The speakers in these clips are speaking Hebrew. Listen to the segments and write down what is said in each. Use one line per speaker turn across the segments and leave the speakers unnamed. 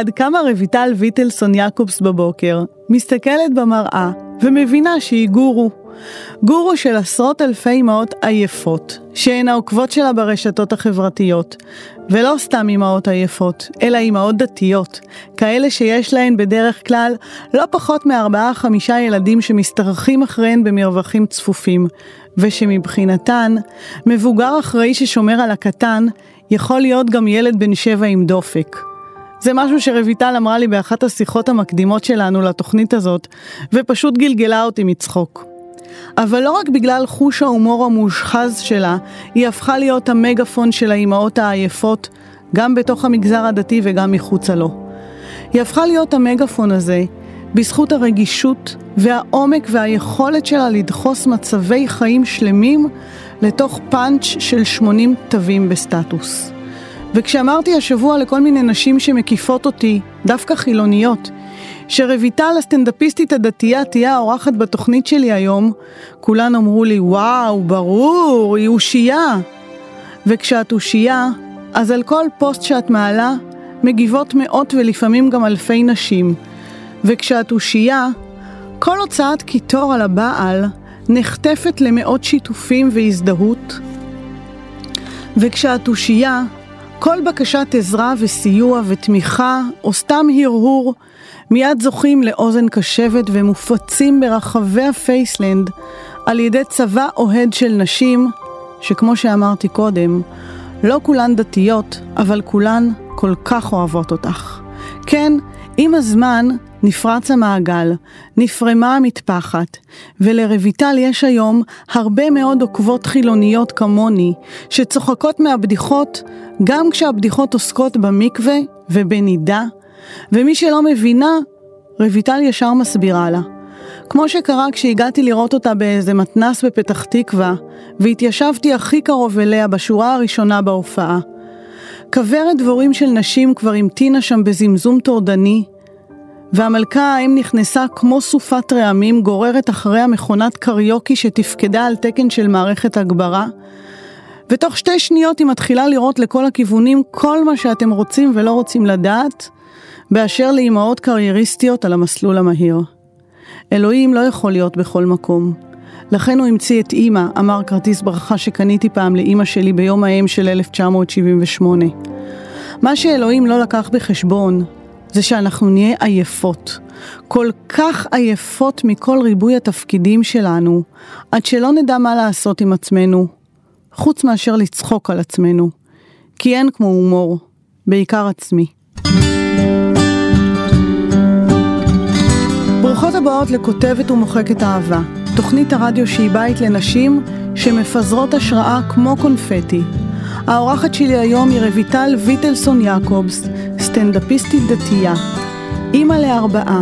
אחד קמה רויטל ויטלסון יעקובס בבוקר, מסתכלת במראה ומבינה שהיא גורו. גורו של עשרות אלפי אמהות עייפות, שהן העוקבות שלה ברשתות החברתיות. ולא סתם אמהות עייפות, אלא אמהות דתיות, כאלה שיש להן בדרך כלל לא פחות מארבעה-חמישה ילדים שמשתרכים אחריהן במרווחים צפופים, ושמבחינתן, מבוגר אחראי ששומר על הקטן, יכול להיות גם ילד בן שבע עם דופק. זה משהו שרויטל אמרה לי באחת השיחות המקדימות שלנו לתוכנית הזאת, ופשוט גלגלה אותי מצחוק. אבל לא רק בגלל חוש ההומור המושחז שלה, היא הפכה להיות המגפון של האימהות העייפות, גם בתוך המגזר הדתי וגם מחוצה לו. היא הפכה להיות המגפון הזה בזכות הרגישות והעומק והיכולת שלה לדחוס מצבי חיים שלמים לתוך פאנץ' של 80 תווים בסטטוס. וכשאמרתי השבוע לכל מיני נשים שמקיפות אותי, דווקא חילוניות, שרויטל הסטנדאפיסטית הדתייה תהיה האורחת בתוכנית שלי היום, כולן אמרו לי, וואו, ברור, היא אושייה. וכשאת אושייה, אז על כל פוסט שאת מעלה, מגיבות מאות ולפעמים גם אלפי נשים. וכשאת אושייה, כל הוצאת קיטור על הבעל נחטפת למאות שיתופים והזדהות. וכשאת אושייה, כל בקשת עזרה וסיוע ותמיכה, או סתם הרהור, מיד זוכים לאוזן קשבת ומופצים ברחבי הפייסלנד על ידי צבא אוהד של נשים, שכמו שאמרתי קודם, לא כולן דתיות, אבל כולן כל כך אוהבות אותך. כן, עם הזמן נפרץ המעגל, נפרמה המטפחת, ולרויטל יש היום הרבה מאוד עוקבות חילוניות כמוני, שצוחקות מהבדיחות גם כשהבדיחות עוסקות במקווה ובנידה, ומי שלא מבינה, רויטל ישר מסבירה לה. כמו שקרה כשהגעתי לראות אותה באיזה מתנס בפתח תקווה, והתיישבתי הכי קרוב אליה בשורה הראשונה בהופעה. כוורת דבורים של נשים כבר המתינה שם בזמזום טורדני, והמלכה האם נכנסה כמו סופת רעמים גוררת אחריה מכונת קריוקי שתפקדה על תקן של מערכת הגברה, ותוך שתי שניות היא מתחילה לראות לכל הכיוונים כל מה שאתם רוצים ולא רוצים לדעת, באשר לאימהות קרייריסטיות על המסלול המהיר. אלוהים לא יכול להיות בכל מקום. לכן הוא המציא את אימא, אמר כרטיס ברכה שקניתי פעם לאימא שלי ביום האם של 1978. מה שאלוהים לא לקח בחשבון, זה שאנחנו נהיה עייפות. כל כך עייפות מכל ריבוי התפקידים שלנו, עד שלא נדע מה לעשות עם עצמנו, חוץ מאשר לצחוק על עצמנו. כי אין כמו הומור, בעיקר עצמי. ברוכות הבאות לכותבת ומוחקת אהבה, תוכנית הרדיו שהיא בית לנשים שמפזרות השראה כמו קונפטי. האורחת שלי היום היא רויטל ויטלסון יעקובס, סטנדאפיסטית דתייה. אימא לארבעה,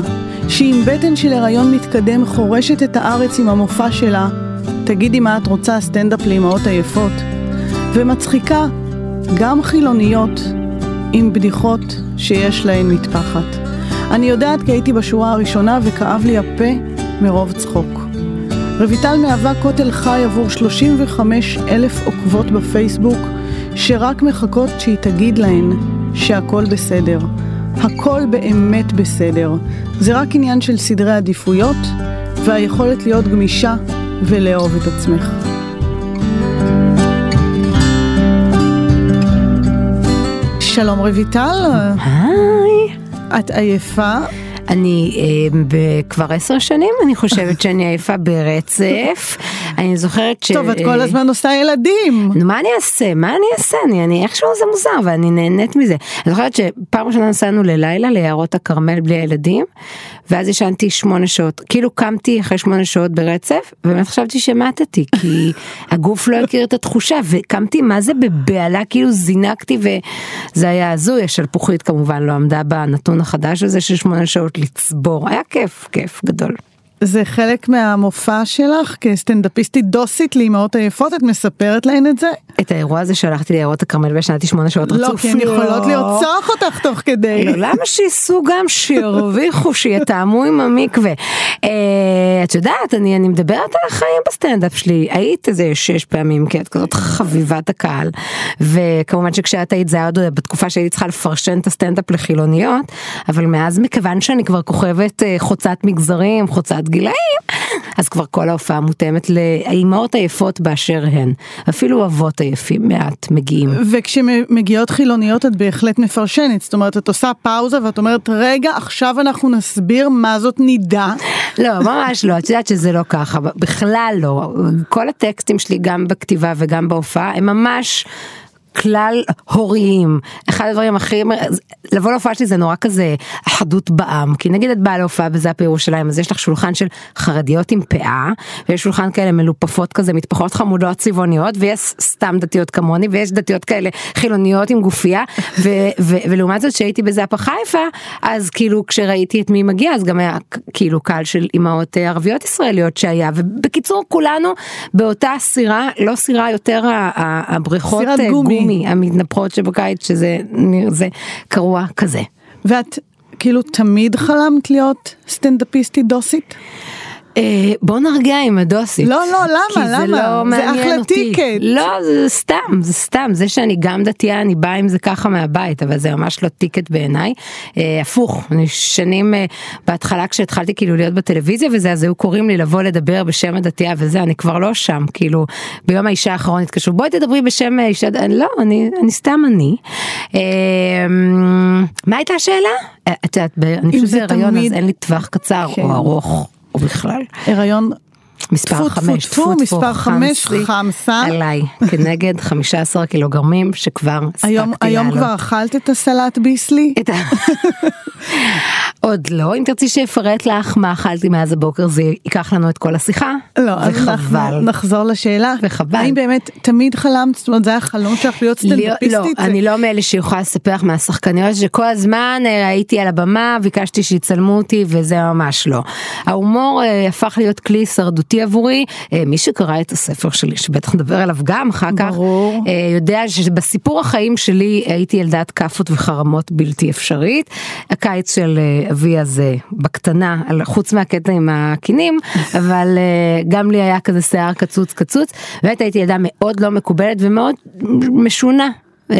שהיא עם בטן של הריון מתקדם חורשת את הארץ עם המופע שלה, תגידי מה את רוצה סטנדאפ לאמהות עייפות, ומצחיקה גם חילוניות עם בדיחות שיש להן מטפחת. אני יודעת כי הייתי בשורה הראשונה וכאב לי הפה מרוב צחוק. רויטל מהווה כותל חי עבור 35 אלף עוקבות בפייסבוק, שרק מחכות שהיא תגיד להן שהכל בסדר. הכל באמת בסדר. זה רק עניין של סדרי עדיפויות והיכולת להיות גמישה ולאהוב את עצמך. שלום רויטל.
היי.
את עייפה?
אני אה, כבר עשר שנים, אני חושבת שאני עייפה ברצף. אני זוכרת ש...
טוב, את כל הזמן עושה ילדים.
נו, מה אני אעשה? מה אני אעשה? אני, אני איכשהו זה מוזר, ואני נהנית מזה. אני זוכרת שפעם ראשונה נסענו ללילה ליערות הכרמל בלי הילדים, ואז ישנתי שמונה שעות. כאילו קמתי אחרי שמונה שעות ברצף, ובאמת חשבתי שמטתי, כי הגוף לא הכיר את התחושה, וקמתי מה זה בבהלה, כאילו זינקתי, וזה היה הזוי, השלפוחית כמובן לא עמדה בנתון החדש הזה של שמונה שעות לצבור, היה כיף, כיף גדול.
זה חלק מהמופע שלך כסטנדאפיסטית דוסית לאמהות עייפות, את מספרת להן את זה?
את האירוע הזה שהלכתי ליערות הכרמל וישנתי שמונה שעות רצוף.
לא, כי הן יכולות לרצוח אותך תוך כדי.
לא, למה שייסעו גם שירוויחו, שיתאמו עם המקווה. אה, את יודעת, אני, אני מדברת על החיים בסטנדאפ שלי, היית איזה שש פעמים, כי את כזאת חביבת הקהל, וכמובן שכשאת היית זה היה עוד בתקופה שהייתי צריכה לפרשן את הסטנדאפ לחילוניות, אבל מאז מכיוון שאני כבר כוכבת אה, חוצת מגזרים, חוצת גילאים, אז כבר כל ההופעה מותאמת לאימהות עייפות באשר הן, אפילו אבות עייפים מעט מגיעים.
וכשמגיעות חילוניות את בהחלט מפרשנת, זאת אומרת את עושה פאוזה ואת אומרת רגע עכשיו אנחנו נסביר מה זאת נידה.
לא ממש לא, את יודעת שזה לא ככה, בכלל לא, כל הטקסטים שלי גם בכתיבה וגם בהופעה הם ממש כלל הוריים. אחד הדברים הכי, לבוא להופעה שלי זה נורא כזה אחדות בעם, כי נגיד את באה להופעה בזאפ ירושלים, אז יש לך שולחן של חרדיות עם פאה, ויש שולחן כאלה מלופפות כזה, מטפחות חמודות צבעוניות, ויש סתם דתיות כמוני, ויש דתיות כאלה חילוניות עם גופייה, ו- ו- ולעומת זאת שהייתי בזאפה חיפה, אז כאילו כשראיתי את מי מגיע, אז גם היה כאילו קהל של אימהות אה, ערביות ישראליות שהיה, ובקיצור כולנו באותה סירה, לא סירה יותר הבריכות
אה, גומי.
גומי המתנפחות שבקיץ שזה זה קרוע כזה.
ואת כאילו תמיד חלמת להיות סטנדאפיסטית דוסית?
אה, בוא נרגיע עם הדוסית.
לא, לא, למה?
כי
למה?
זה לא מעניין
אחלה
אותי.
טיקט.
לא, זה סתם, זה סתם. זה שאני גם דתייה, אני באה עם זה ככה מהבית, אבל זה ממש לא טיקט בעיניי. אה, הפוך, אני שנים אה, בהתחלה כשהתחלתי כאילו להיות בטלוויזיה וזה, אז היו קוראים לי לבוא לדבר בשם הדתייה וזה, אני כבר לא שם. כאילו, ביום האישה האחרון התקשרו, בואי תדברי בשם אישה, לא, אני, אני סתם אני. מה הייתה השאלה? את יודעת, אני פשוט
זה
בהיריון, אז אין לי טווח קצר
כן.
או ארוך. או בכלל.
הריון
מספר חמש,
טפו, טפו, מספר חמש, חמסה.
עליי כנגד 15 קילוגרמים שכבר
היום,
הספקתי
היום
לעלות.
כבר אכלת את הסלט ביסלי?
עוד לא, אם תרצי שאפרט לך מה אכלתי מאז הבוקר זה ייקח לנו את כל השיחה,
לא, אז אנחנו
וחבל.
נחזור לשאלה.
וחבל.
האם באמת תמיד חלמת, זאת אומרת זה היה חלום שלך להיות
לא,
סטנדאפיסטית?
לא, אני לא מאלה שיכולה לספר לך מהשחקניות שכל הזמן אה, הייתי על הבמה, ביקשתי שיצלמו אותי וזה ממש לא. ההומור אה, הפך להיות כלי הישרדותי עבורי, אה, מי שקרא את הספר שלי, שבטח נדבר עליו גם אחר כך,
ברור.
אה, יודע שבסיפור החיים שלי הייתי ילדת כאפות וחרמות בלתי אפשרית. הקיץ של אה, אבי הזה בקטנה, חוץ מהקטע עם הקינים, אבל גם לי היה כזה שיער קצוץ קצוץ, באמת הייתי ילדה מאוד לא מקובלת ומאוד משונה. אה,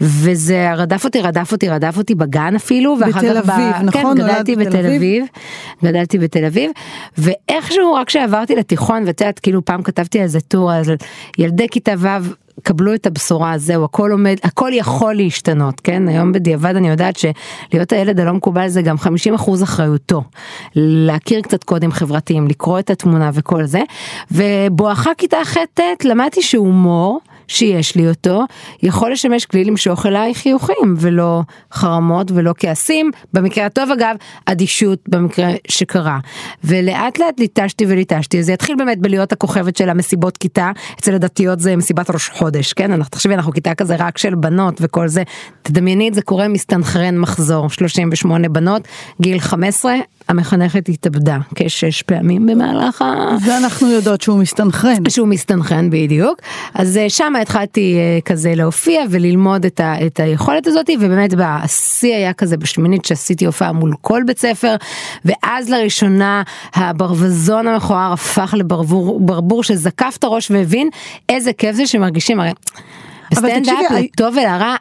וזה רדף אותי רדף אותי רדף אותי בגן אפילו ואחר
בתל
כך ב-
אביב, נכון?
כן, גדלתי
בתל
בתל
אביב?
אביב גדלתי בתל אביב ואיכשהו רק כשעברתי לתיכון ואת יודעת כאילו פעם כתבתי על זה טור אז ילדי כיתה ו' קבלו את הבשורה זהו הכל עומד הכל יכול להשתנות כן היום בדיעבד אני יודעת שלהיות הילד הלא מקובל זה גם 50% אחריותו להכיר קצת קודים חברתיים לקרוא את התמונה וכל זה ובואכה כיתה ח'-ט' למדתי שהומור שיש לי אותו, יכול לשמש כלי למשוך אליי חיוכים ולא חרמות ולא כעסים, במקרה הטוב אגב, אדישות במקרה שקרה. ולאט לאט ליטשתי וליטשתי, זה התחיל באמת בלהיות הכוכבת של המסיבות כיתה, אצל הדתיות זה מסיבת ראש חודש, כן? אנחנו תחשבי, אנחנו כיתה כזה רק של בנות וכל זה, תדמייני את זה קורה מסתנכרן מחזור, 38 בנות, גיל 15, המחנכת התאבדה כשש פעמים במהלך ה...
ואנחנו יודעות שהוא מסתנכרן.
שהוא מסתנכרן בדיוק אז אה, שם התחלתי אה, כזה להופיע וללמוד את, ה, את היכולת הזאת ובאמת השיא היה כזה בשמינית שעשיתי הופעה מול כל בית ספר ואז לראשונה הברווזון המכוער הפך לברבור ברבור שזקף את הראש והבין איזה כיף זה שמרגישים הרי. בסטנדאפ לטוב ולרע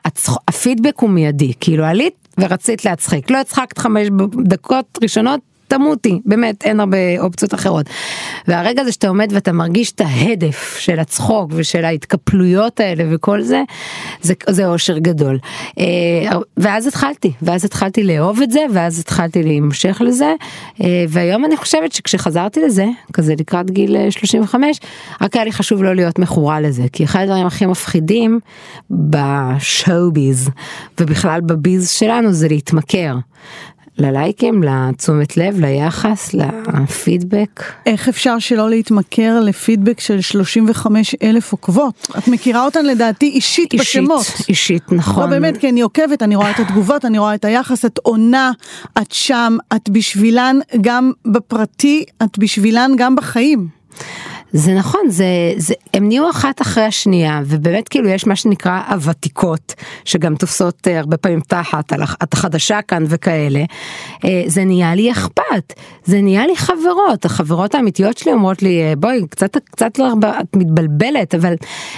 הפידבק הוא מיידי כאילו עלית ורצית להצחיק. לא הצחקת חמש דקות ראשונות תמותי, באמת אין הרבה אופציות אחרות. והרגע הזה שאתה עומד ואתה מרגיש את ההדף של הצחוק ושל ההתקפלויות האלה וכל זה, זה, זה אושר גדול. אה, ואז התחלתי, ואז התחלתי לאהוב את זה, ואז התחלתי להימשך לזה, אה, והיום אני חושבת שכשחזרתי לזה, כזה לקראת גיל אה, 35, רק היה לי חשוב לא להיות מכורה לזה, כי אחד הדברים הכי מפחידים בשואו ביז, ובכלל בביז שלנו זה להתמכר. ללייקים, לתשומת לב, ליחס, לפידבק.
איך אפשר שלא להתמכר לפידבק של 35 אלף עוקבות? את מכירה אותן לדעתי אישית,
אישית
בשמות.
אישית, נכון.
לא באמת, כי אני עוקבת, אני רואה את התגובות, אני רואה את היחס, את עונה, את שם, את בשבילן גם בפרטי, את בשבילן גם בחיים.
זה נכון, זה, זה, הם נהיו אחת אחרי השנייה, ובאמת כאילו יש מה שנקרא הוותיקות, שגם תופסות אה, הרבה פעמים תחת, את החדשה כאן וכאלה, אה, זה נהיה לי אכפת, זה נהיה לי חברות, החברות האמיתיות שלי אומרות לי, אה, בואי, קצת, קצת לא את מתבלבלת, אבל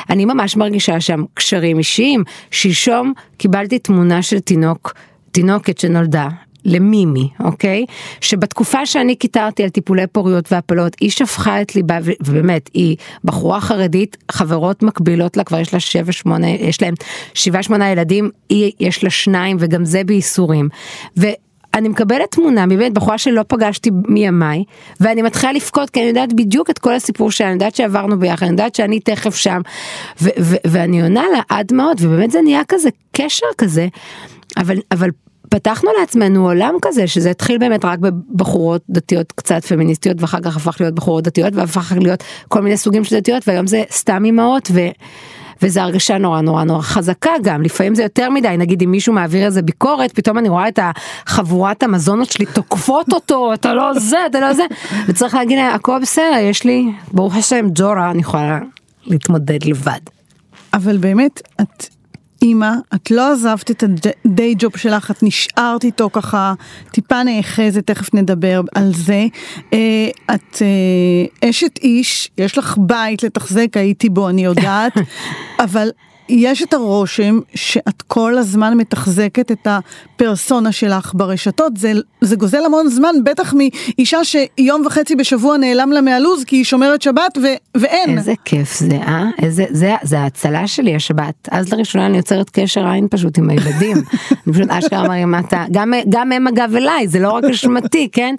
אני ממש מרגישה שם קשרים אישיים, שלשום קיבלתי תמונה של תינוק, תינוקת שנולדה, למימי, אוקיי? שבתקופה שאני קיטרתי על טיפולי פוריות והפלות, היא שפכה את ליבה, ובאמת, היא בחורה חרדית, חברות מקבילות לה, כבר יש לה שבע שמונה, יש להם שבעה שמונה ילדים, היא יש לה שניים וגם זה בייסורים. ו... אני מקבלת תמונה מבית בחורה שלא פגשתי מימיי, ואני מתחילה לבכות כי אני יודעת בדיוק את כל הסיפור שלה, אני יודעת שעברנו ביחד, אני יודעת שאני תכף שם, ואני עונה לה עד מאוד, ובאמת זה נהיה כזה קשר כזה, אבל, אבל פתחנו לעצמנו עולם כזה שזה התחיל באמת רק בבחורות דתיות קצת פמיניסטיות ואחר כך הפך להיות בחורות דתיות והפך להיות כל מיני סוגים של דתיות והיום זה סתם אימהות ו... וזו הרגשה נורא נורא נורא חזקה גם, לפעמים זה יותר מדי, נגיד אם מישהו מעביר איזה ביקורת, פתאום אני רואה את החבורת המזונות שלי תוקפות אותו, אתה לא זה, אתה לא זה, וצריך להגיד להם, הכל בסדר, יש לי, ברוך השם, ג'ורה, אני יכולה להתמודד לבד.
אבל באמת, את אימא, את לא עזבת את הדיי ג'וב שלך, את נשארת איתו ככה טיפה נאחזת, תכף נדבר על זה. אה, את אה, אשת איש, יש לך בית לתחזק, הייתי בו, אני יודעת, אבל יש את הרושם שאת כל הזמן מתחזקת את הפרסונה שלך ברשתות, זה, זה גוזל המון זמן, בטח מאישה שיום וחצי בשבוע נעלם לה מהלו"ז כי היא שומרת שבת ו, ואין.
איזה כיף זה, אה? איזה, זה, זה ההצלה שלי השבת. אז לראשונה אני יוצרת קשר עין פשוט עם הילדים. אני פשוט אשכרה מרימה את ה... גם, גם הם אגב אליי, זה לא רק אשמתי, כן?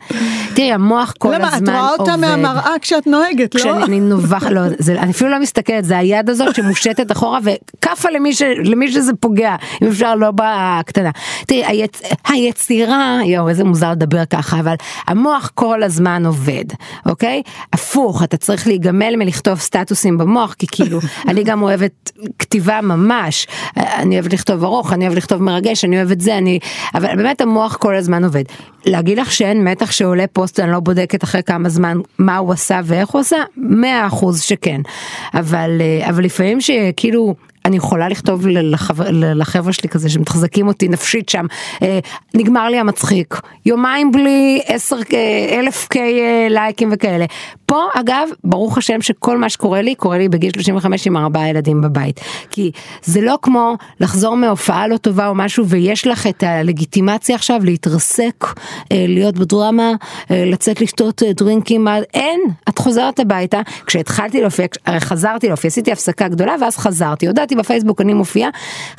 תראי, המוח כל
למה,
הזמן עובד.
למה, את רואה אותה מהמראה כשאת נוהגת, לא?
כשאני נובחת, לא, זה, אני אפילו לא מסתכלת, זה היד הזאת שמושטת אחורה ו... כאפה למי, ש, למי שזה פוגע, אם אפשר לא בקטנה. תראי, היצ, היצירה, יואו, איזה מוזר לדבר ככה, אבל המוח כל הזמן עובד, אוקיי? הפוך, אתה צריך להיגמל מלכתוב סטטוסים במוח, כי כאילו, אני גם אוהבת כתיבה ממש, אני אוהבת לכתוב ארוך, אני אוהבת לכתוב מרגש, אני אוהבת זה, אני... אבל באמת המוח כל הזמן עובד. להגיד לך שאין מתח שעולה פוסט, אני לא בודקת אחרי כמה זמן מה הוא עשה ואיך הוא עשה, מאה אחוז שכן. אבל, אה, אבל לפעמים שכאילו... אני יכולה לכתוב לחבר, לחבר'ה שלי כזה שמתחזקים אותי נפשית שם, אה, נגמר לי המצחיק, יומיים בלי עשר אה, אלף קיי אה, לייקים וכאלה. פה אגב, ברוך השם שכל מה שקורה לי, קורה לי בגיל 35 עם ארבעה ילדים בבית. כי זה לא כמו לחזור מהופעה לא טובה או משהו ויש לך את הלגיטימציה עכשיו להתרסק, להיות בדרמה, לצאת לשתות דרינקים, אין, את חוזרת הביתה. כשהתחלתי להופיע, הרי חזרתי להופיע, עשיתי הפסקה גדולה ואז חזרתי, הודעתי בפייסבוק אני מופיעה,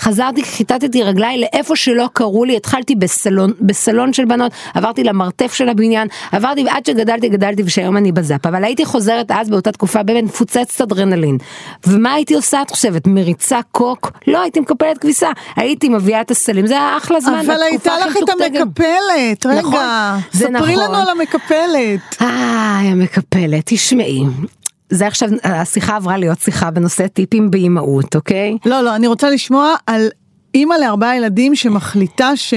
חזרתי, חיטטתי רגליי לאיפה שלא קראו לי, התחלתי בסלון, בסלון של בנות, עברתי למרתף של הבניין, עברתי ועד שגדלתי גדלתי ושהיום אני בזאפ, אבל הייתי חוזרת אז באותה תקופה באמת מפוצצת אדרנלין. ומה הייתי עושה את חושבת? מריצה קוק? לא, הייתי מקפלת כביסה, הייתי מביאה את הסלים, זה היה אחלה זמן,
אבל הייתה לך את המקפלת, רגע, נכון, ספרי נכון. לנו על המקפלת.
איי, המקפלת, תשמעי, זה עכשיו, השיחה עברה להיות שיחה בנושא טיפים באימהות, אוקיי?
לא, לא, אני רוצה לשמוע על אימא לארבעה ילדים שמחליטה ש...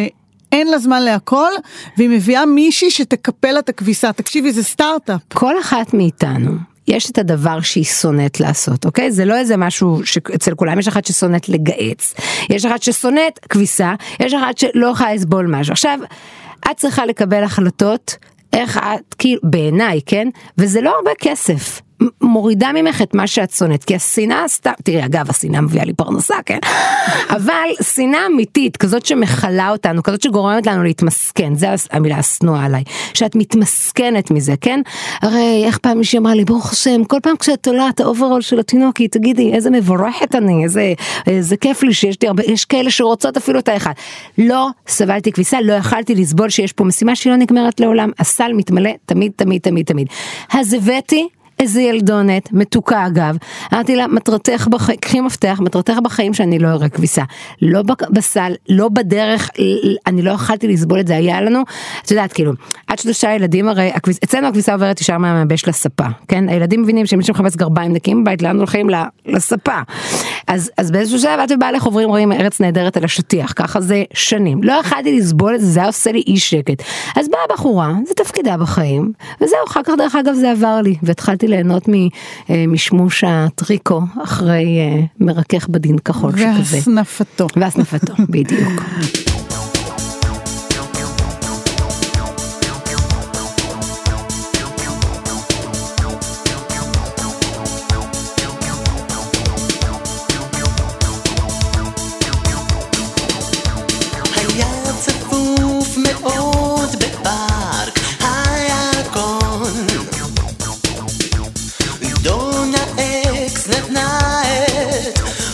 אין לה זמן להכל, והיא מביאה מישהי שתקפל לה את הכביסה. תקשיבי, זה סטארט-אפ.
כל אחת מאיתנו. יש את הדבר שהיא שונאת לעשות, אוקיי? זה לא איזה משהו שאצל כולם, יש אחת ששונאת לגהץ, יש אחת ששונאת כביסה, יש אחת שלא יכולה לסבול משהו. עכשיו, את צריכה לקבל החלטות איך את, כאילו, בעיניי, כן? וזה לא הרבה כסף. מורידה ממך את מה שאת שונאת, כי השנאה סתם, תראי אגב השנאה מביאה לי פרנסה, כן? אבל שנאה אמיתית, כזאת שמכלה אותנו, כזאת שגורמת לנו להתמסכן, זה המילה השנואה עליי, שאת מתמסכנת מזה, כן? הרי איך פעם מישהי אמרה לי, ברוך השם, כל פעם כשאת תולה את האוברול של התינוקי, תגידי איזה מבורכת אני, איזה, איזה כיף לי שיש לי הרבה, יש כאלה שרוצות אפילו את האחד. לא סבלתי כביסה, לא יכלתי לסבול שיש פה משימה שהיא לא נגמרת לעולם, הסל מתמלא תמיד תמיד תמיד תמיד. אז הבאתי איזה ילדונת, מתוקה אגב. אמרתי לה, מטרתך בחיים, קחי מפתח, מטרתך בחיים שאני לא אראה כביסה. לא בסל, לא בדרך, אני לא יכלתי לסבול את זה, היה לנו, את יודעת, כאילו, עד שלושה ילדים הרי, הכביס, אצלנו הכביסה עוברת ישר מהמייבש לספה, כן? הילדים מבינים שמי שמחפש גרביים נקיים בבית, לאן הולכים? לספה. אז, אז באיזשהו שלב את ובעלך עוברים רואים ארץ נהדרת על השטיח, ככה זה שנים. לא יכלתי לסבול את זה, זה היה עושה לי אי שקט. אז באה בחורה, זה תפקידה בחיים, וזהו, אחר כך דרך אגב זה עבר לי, והתחלתי ליהנות אה, משמוש הטריקו אחרי אה, מרכך בדין כחול
שכזה. והסנפתו.
והסנפתו, בדיוק.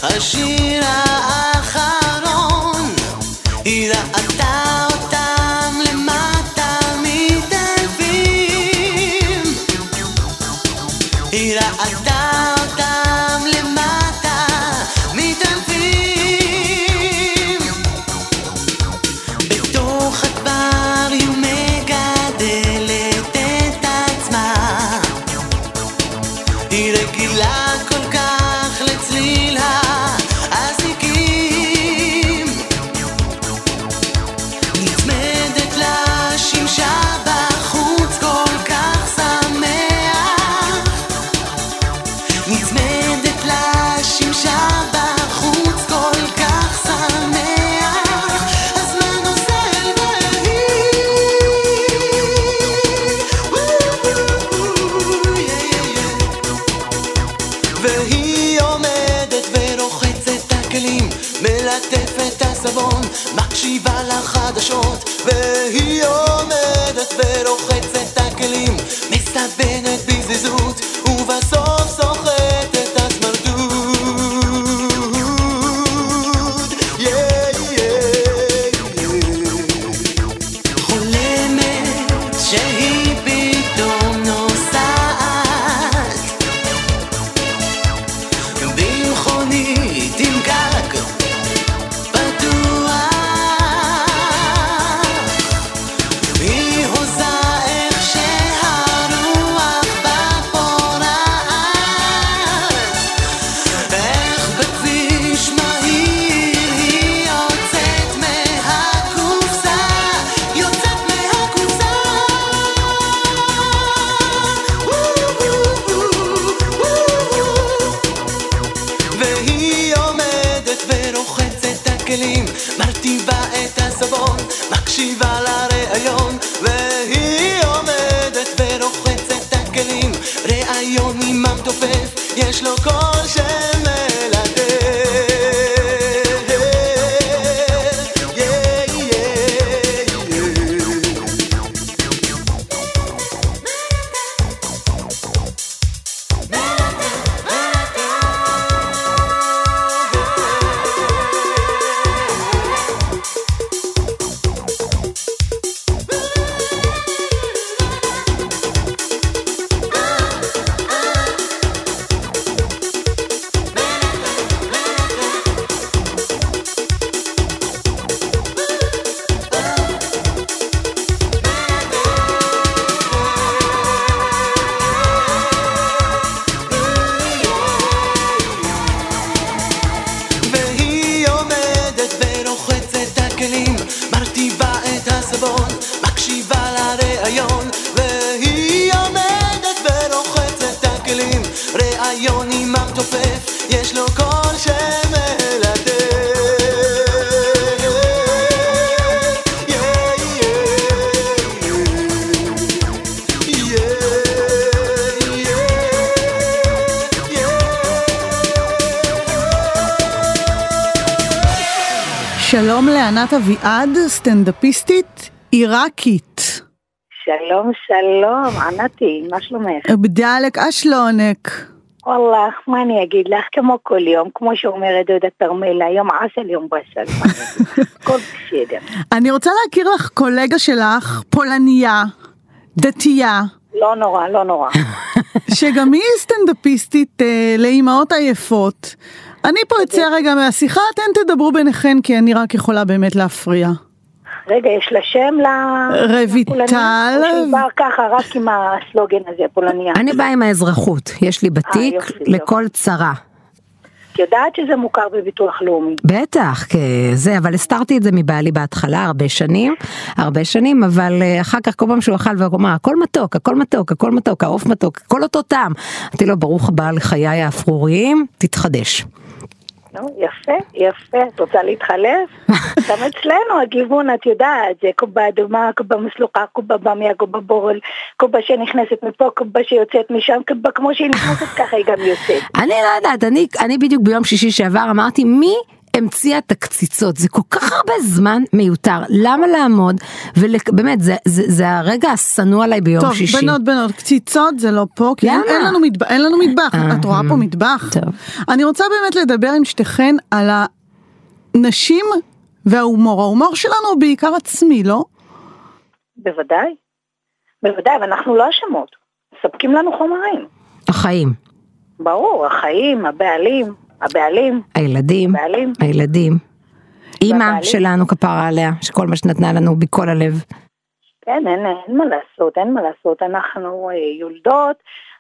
השירה ענת אביעד, סטנדאפיסטית עיראקית.
שלום, שלום, ענתי, מה שלומך?
בדלק אשלונק.
וואלה, מה אני אגיד לך, כמו כל יום, כמו שאומרת דודה תרמילה, יום עסל, יום בסל. הכל בסדר.
אני רוצה להכיר לך קולגה שלך, פולניה, דתייה.
לא נורא, לא נורא.
שגם היא סטנדאפיסטית אה, לאימהות עייפות. אני פה אצא רגע מהשיחה, אתן תדברו ביניכן כי אני רק יכולה באמת להפריע.
רגע, יש לה שם ל...
רויטל.
באה ככה רק עם הסלוגן הזה, פולניה?
אני באה עם האזרחות, יש לי בתיק
יופי,
לכל צרה.
יודעת שזה מוכר בביטוח לאומי.
בטח, זה, אבל הסתרתי את זה מבעלי בהתחלה הרבה שנים, הרבה שנים, אבל אה, אחר כך כל פעם שהוא אכל והוא אמר, הכל מתוק, הכל מתוק, הכל מתוק, העוף מתוק, הכל אותו טעם. אמרתי לו, ברוך הבא לחיי האפרוריים, תתחדש.
נו, יפה, יפה, את רוצה להתחלף? גם אצלנו הגיוון, את יודעת, זה קובה אדומה, קובה מסלוחה, קובה במיה, קובה בורל, קובה שנכנסת מפה, קובה שיוצאת משם, קובה כמו שהיא נכנסת ככה היא גם יוצאת.
אני לא יודעת, אני, אני בדיוק ביום שישי שעבר אמרתי, מי המציאה את הקציצות, זה כל כך הרבה זמן מיותר, למה לעמוד, ובאמת זה, זה, זה הרגע השנוא עליי ביום
טוב,
שישי.
טוב, בנות, בנות, קציצות זה לא פה, כי אין, אין לנו מטבח, אין לנו מטבח, את רואה פה מטבח.
טוב.
אני רוצה באמת לדבר עם שתיכן על הנשים וההומור, ההומור שלנו הוא בעיקר עצמי, לא?
בוודאי, בוודאי, ואנחנו לא אשמות, מספקים לנו חומרים.
החיים.
ברור, החיים, הבעלים, הבעלים,
הילדים,
הבעלים.
הילדים. אימא. שלנו כפרה עליה, שכל מה שנתנה לנו מכל הלב.
כן, אין, אין מה לעשות, אין מה לעשות, אנחנו אה, יולדות,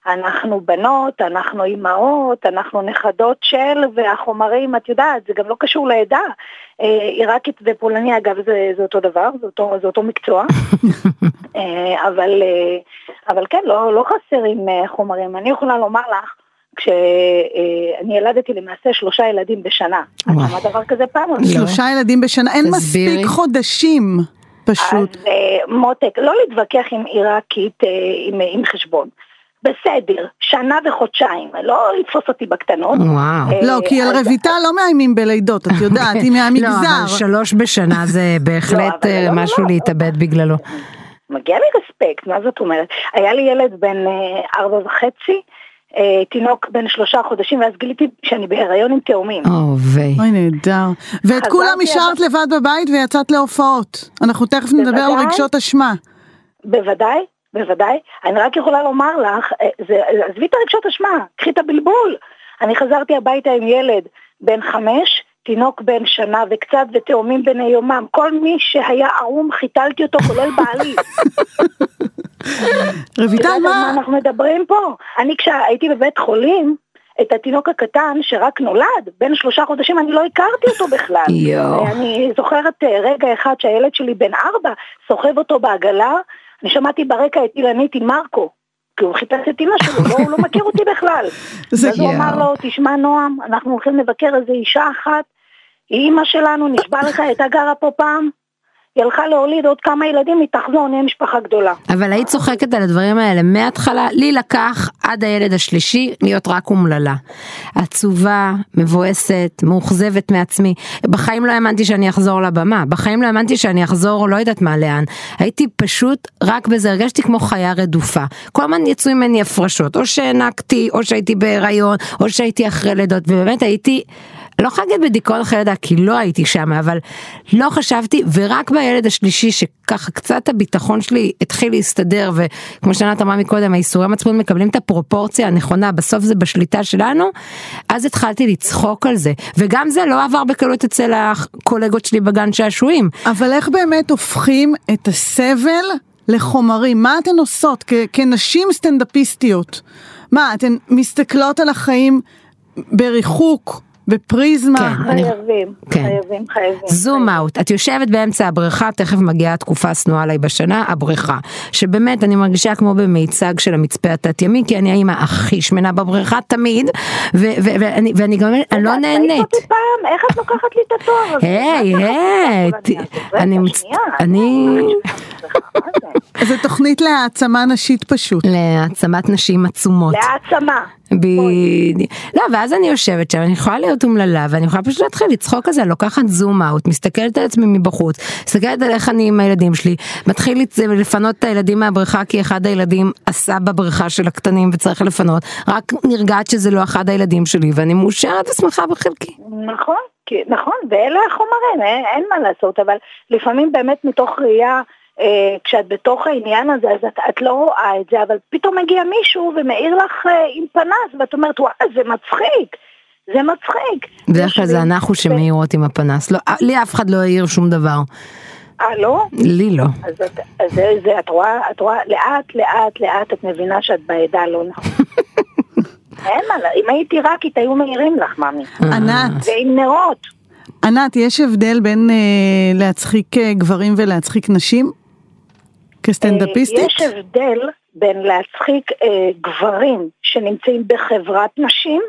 אנחנו בנות, אנחנו אימהות, אנחנו נכדות של, והחומרים, את יודעת, זה גם לא קשור לעדה. אה, עיראקית ופולני, אגב, זה, זה אותו דבר, זה אותו, זה אותו מקצוע, אה, אבל, אבל כן, לא, לא חסרים חומרים. אני יכולה לומר לך, כשאני ילדתי למעשה שלושה ילדים בשנה. את. שמעת דבר כזה פעם? לא?
שלושה ילדים בשנה, אין
תסבירי.
מספיק חודשים, פשוט.
אז אה, מותק, לא להתווכח עם עיראקית אה, עם, עם חשבון. בסדר, שנה וחודשיים, לא לתפוס אותי בקטנות.
וואו.
אה,
לא, כי על רויטל לא מאיימים בלידות, את יודעת, היא
לא, אבל
מהמגזר.
שלוש בשנה זה בהחלט
אבל
אה,
לא, לא,
משהו
לא.
להתאבד בגללו.
מגיע לי רספקט, מה זאת אומרת? היה לי ילד בן אה, ארבע וחצי, אה, תינוק בן שלושה חודשים, ואז גיליתי שאני בהיריון עם תאומים.
אוי נהדר. ואת כולם השארת לבד בבית ויצאת להופעות. אנחנו תכף נדבר על. רגשות אשמה.
בוודאי, בוודאי. אני רק יכולה לומר לך, אה, זה- עזבי את הרגשות אשמה, קחי את הבלבול. אני חזרתי הביתה עם ילד בן חמש, תינוק בן שנה וקצת ותאומים בני יומם. כל מי שהיה ערום חיתלתי אותו, כולל בעלי.
רויטל,
על מה? אנחנו מדברים פה? אני כשהייתי בבית חולים, את התינוק הקטן שרק נולד, בן שלושה חודשים, אני לא הכרתי אותו בכלל.
יואו.
אני זוכרת אה, רגע אחד שהילד שלי בן ארבע סוחב אותו בעגלה, אני שמעתי ברקע את אילנית עם מרקו. כי הוא חיפש את אמא שלו, לא, הוא לא מכיר אותי בכלל.
זה-
אז הוא אמר לו, תשמע נועם, אנחנו הולכים לבקר איזה אישה אחת, היא אימא שלנו, נשבע לך, הייתה גרה פה פעם, היא הלכה להוליד עוד כמה ילדים, היא תחזור, נהיה משפחה גדולה.
אבל היית צוחקת על הדברים האלה מההתחלה, לי לקח עד הילד השלישי להיות רק אומללה. עצובה, מבואסת, מאוכזבת מעצמי. בחיים לא האמנתי שאני אחזור לבמה, בחיים לא האמנתי שאני אחזור לא יודעת מה לאן. הייתי פשוט רק בזה, הרגשתי כמו חיה רדופה. כל הזמן יצאו ממני הפרשות, או שהענקתי, או שהייתי בהיריון, או שהייתי אחרי לידות, ובאמת הייתי... לא יכולה להגיד בדיכאון אחרי לידה כי לא הייתי שם אבל לא חשבתי ורק בילד השלישי שככה קצת הביטחון שלי התחיל להסתדר וכמו שענת אמרה מקודם האיסורי מצפון מקבלים את הפרופורציה הנכונה בסוף זה בשליטה שלנו אז התחלתי לצחוק על זה וגם זה לא עבר בקלות אצל הקולגות שלי בגן שעשועים
אבל איך באמת הופכים את הסבל לחומרים? מה אתן עושות כ- כנשים סטנדאפיסטיות? מה, אתן מסתכלות על החיים בריחוק, בפריזמה?
כן. אני-
חייבים,
כן.
חייבים, חייבים.
זום אאוט, את יושבת באמצע הבריכה, תכף מגיעה התקופה השנואה עליי בשנה, הבריכה. שבאמת אני מרגישה כמו במיצג של המצפה התת ימי, כי אני האמא הכי שמנה בבריכה תמיד, ו- ו- ואני ואני גם אני לא נהנית.
פעם? איך את לוקחת לי את התואר הזה?
היי, היי, אני
רגע,
מצ-
שנייה,
אני-?
זו תוכנית להעצמה נשית פשוט.
להעצמת נשים עצומות.
להעצמה.
בדיוק. לא, ואז אני יושבת שם, אני יכולה להיות אומללה, ואני יכולה פשוט להתחיל לצחוק על זה, לוקחת זום אאוט, מסתכלת על עצמי מבחוץ, מסתכלת על איך אני עם הילדים שלי, מתחיל לפנות את הילדים מהבריכה, כי אחד הילדים עשה בבריכה של הקטנים וצריך לפנות, רק נרגעת שזה לא אחד הילדים שלי, ואני מאושרת ושמחה בחלקי.
נכון, נכון, ואלה החומרים, אין, אין מה לעשות, אבל לפעמים באמת מתוך ראייה כשאת בתוך העניין הזה אז את, את לא רואה את זה, אבל פתאום מגיע מישהו ומאיר לך אה, עם פנס ואת אומרת וואי זה מצחיק, זה מצחיק.
בדרך כלל זה אנחנו שמאירות עם הפנס, לא, לי אף אחד לא העיר שום דבר.
אה לא?
לי לא.
אז, את, אז זה, זה, את רואה, את רואה, לאט לאט לאט את מבינה שאת בעדה הלא נכונה. אין מה, אם הייתי ראקית היו מעירים לך מאמי.
ענת,
ועם נרות.
ענת, יש הבדל בין אה, להצחיק אה, גברים ולהצחיק נשים? כסטנדאפיסטית?
אה, יש הבדל בין להצחיק אה, גברים שנמצאים בחברת נשים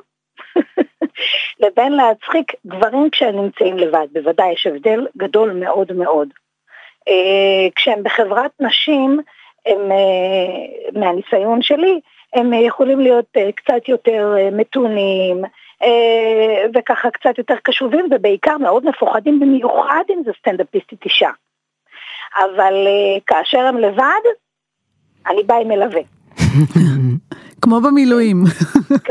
לבין להצחיק גברים כשהם נמצאים לבד. בוודאי יש הבדל גדול מאוד מאוד. אה, כשהם בחברת נשים, הם, מהניסיון שלי, הם יכולים להיות קצת יותר מתונים, וככה קצת יותר קשובים, ובעיקר מאוד מפוחדים, במיוחד אם זה סטנדאפיסטית אישה. אבל אה, כאשר הם לבד, אני באה עם מלווה.
כמו במילואים.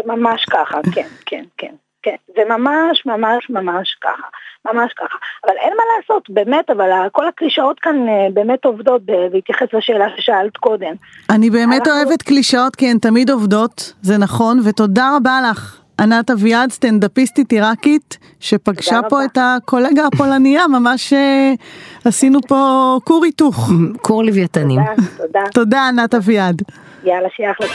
ממש ככה, כן, כן, כן. כן, זה ממש ממש ממש ככה, ממש ככה. אבל אין מה לעשות, באמת, אבל כל הקלישאות כאן אה, באמת עובדות בהתייחס לשאלה ששאלת קודם.
אני באמת
אנחנו-
אוהבת קלישאות כי הן תמיד עובדות, זה נכון, ותודה רבה לך. ענת אביעד, סטנדאפיסטית עיראקית, שפגשה פה
רבה.
את הקולגה הפולניה, ממש אה, עשינו פה כור היתוך.
כור לוויתנים.
תודה, תודה.
תודה ענת אביעד.
יאללה, שיהיה אחלה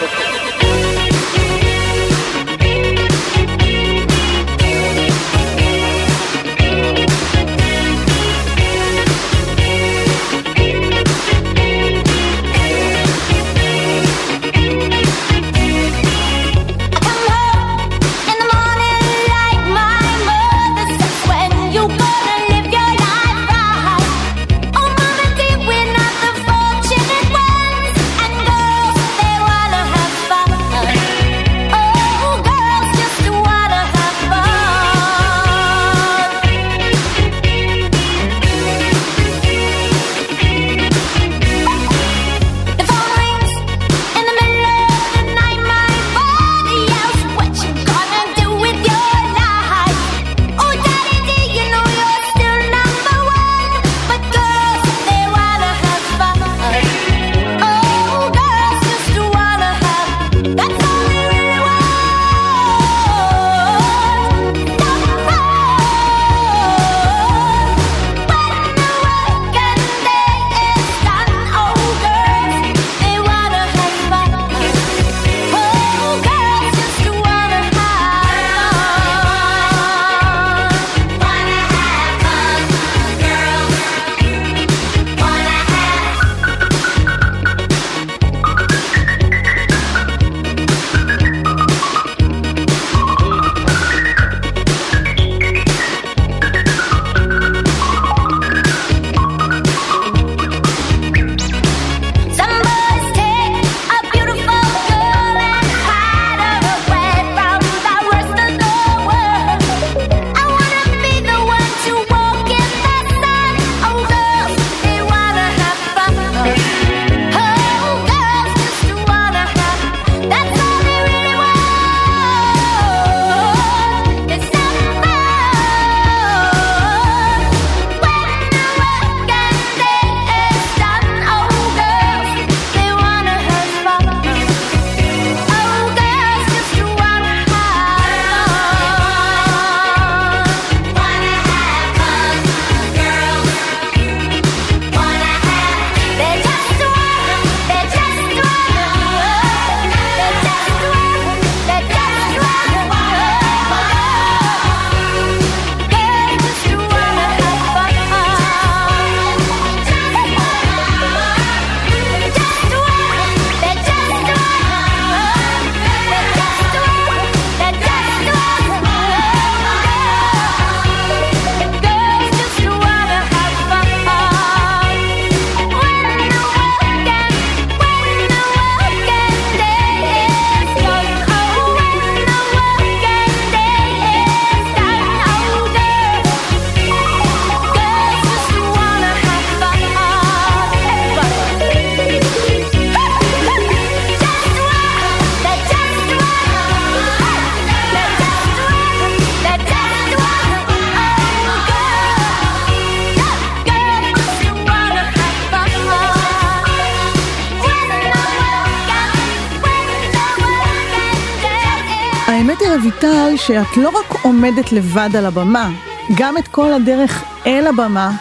שאת לא רק עומדת לבד על הבמה, גם את כל הדרך אל הבמה,